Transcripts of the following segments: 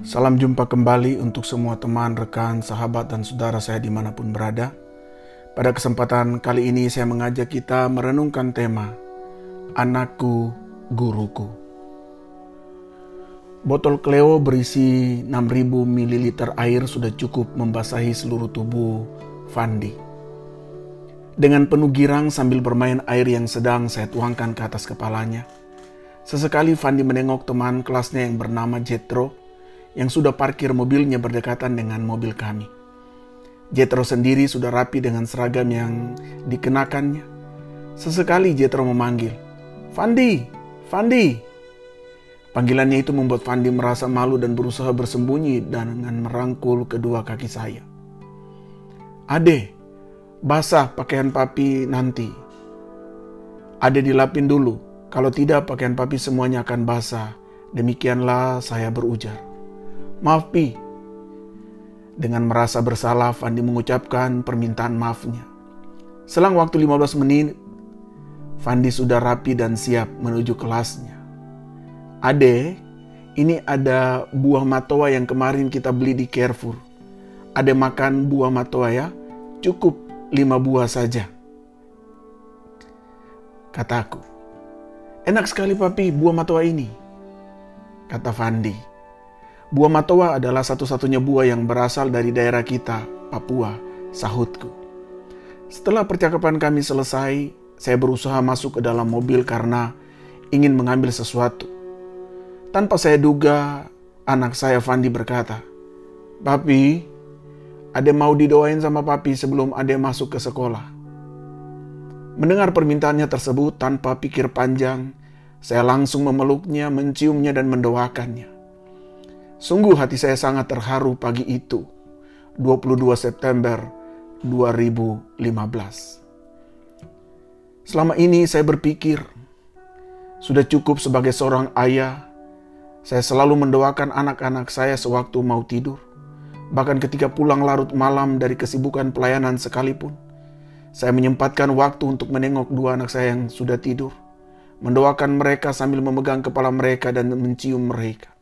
Salam jumpa kembali untuk semua teman, rekan, sahabat, dan saudara saya di mana pun berada. Pada kesempatan kali ini saya mengajak kita merenungkan tema Anakku, Guruku. Botol Cleo berisi 6000 ml air sudah cukup membasahi seluruh tubuh Fandi. Dengan penuh girang sambil bermain air yang sedang saya tuangkan ke atas kepalanya. Sesekali Fandi menengok teman kelasnya yang bernama Jetro yang sudah parkir mobilnya berdekatan dengan mobil kami. Jetro sendiri sudah rapi dengan seragam yang dikenakannya. Sesekali Jetro memanggil, Fandi, Fandi. Panggilannya itu membuat Fandi merasa malu dan berusaha bersembunyi dengan merangkul kedua kaki saya. Ade, basah pakaian papi nanti. Ade dilapin dulu, kalau tidak pakaian papi semuanya akan basah. Demikianlah saya berujar. Maaf Pi. Dengan merasa bersalah, Fandi mengucapkan permintaan maafnya. Selang waktu 15 menit, Fandi sudah rapi dan siap menuju kelasnya. Ade, ini ada buah matoa yang kemarin kita beli di Carrefour. Ade makan buah matoa ya? Cukup lima buah saja. Kataku. Enak sekali papi buah matoa ini. Kata Fandi. Buah matoa adalah satu-satunya buah yang berasal dari daerah kita, Papua, sahutku. Setelah percakapan kami selesai, saya berusaha masuk ke dalam mobil karena ingin mengambil sesuatu. Tanpa saya duga, anak saya Fandi berkata, Papi, Ade mau didoain sama papi sebelum Ade masuk ke sekolah. Mendengar permintaannya tersebut tanpa pikir panjang, saya langsung memeluknya, menciumnya, dan mendoakannya. Sungguh hati saya sangat terharu pagi itu, 22 September 2015. Selama ini saya berpikir, sudah cukup sebagai seorang ayah, saya selalu mendoakan anak-anak saya sewaktu mau tidur. Bahkan ketika pulang larut malam dari kesibukan pelayanan sekalipun, saya menyempatkan waktu untuk menengok dua anak saya yang sudah tidur, mendoakan mereka sambil memegang kepala mereka dan mencium mereka.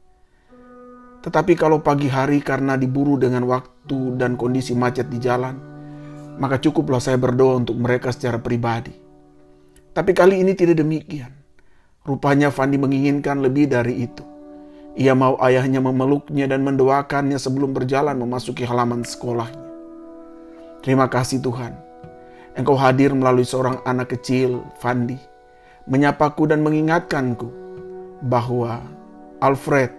Tetapi kalau pagi hari karena diburu dengan waktu dan kondisi macet di jalan, maka cukuplah saya berdoa untuk mereka secara pribadi. Tapi kali ini tidak demikian. Rupanya Fandi menginginkan lebih dari itu. Ia mau ayahnya memeluknya dan mendoakannya sebelum berjalan memasuki halaman sekolahnya. Terima kasih Tuhan. Engkau hadir melalui seorang anak kecil, Fandi, menyapaku dan mengingatkanku bahwa Alfred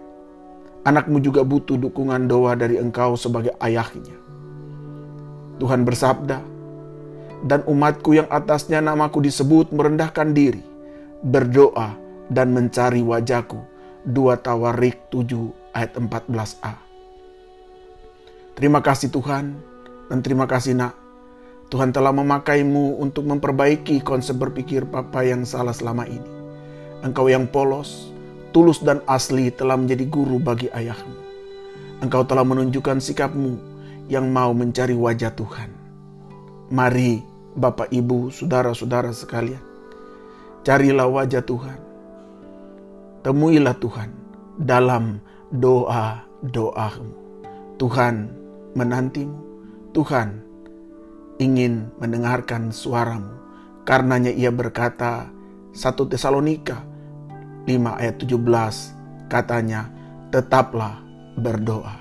anakmu juga butuh dukungan doa dari engkau sebagai ayahnya. Tuhan bersabda, dan umatku yang atasnya namaku disebut merendahkan diri, berdoa dan mencari wajahku. 2 Tawarik 7 ayat 14a. Terima kasih Tuhan dan terima kasih nak. Tuhan telah memakaimu untuk memperbaiki konsep berpikir papa yang salah selama ini. Engkau yang polos, tulus dan asli telah menjadi guru bagi ayahmu. Engkau telah menunjukkan sikapmu yang mau mencari wajah Tuhan. Mari Bapak Ibu, Saudara-saudara sekalian, carilah wajah Tuhan. Temuilah Tuhan dalam doa-doamu. Tuhan menantimu. Tuhan ingin mendengarkan suaramu. Karenanya ia berkata, satu Tesalonika 5 ayat 17 katanya, tetaplah berdoa.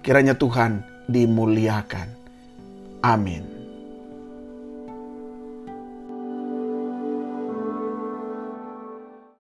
Kiranya Tuhan dimuliakan. Amin.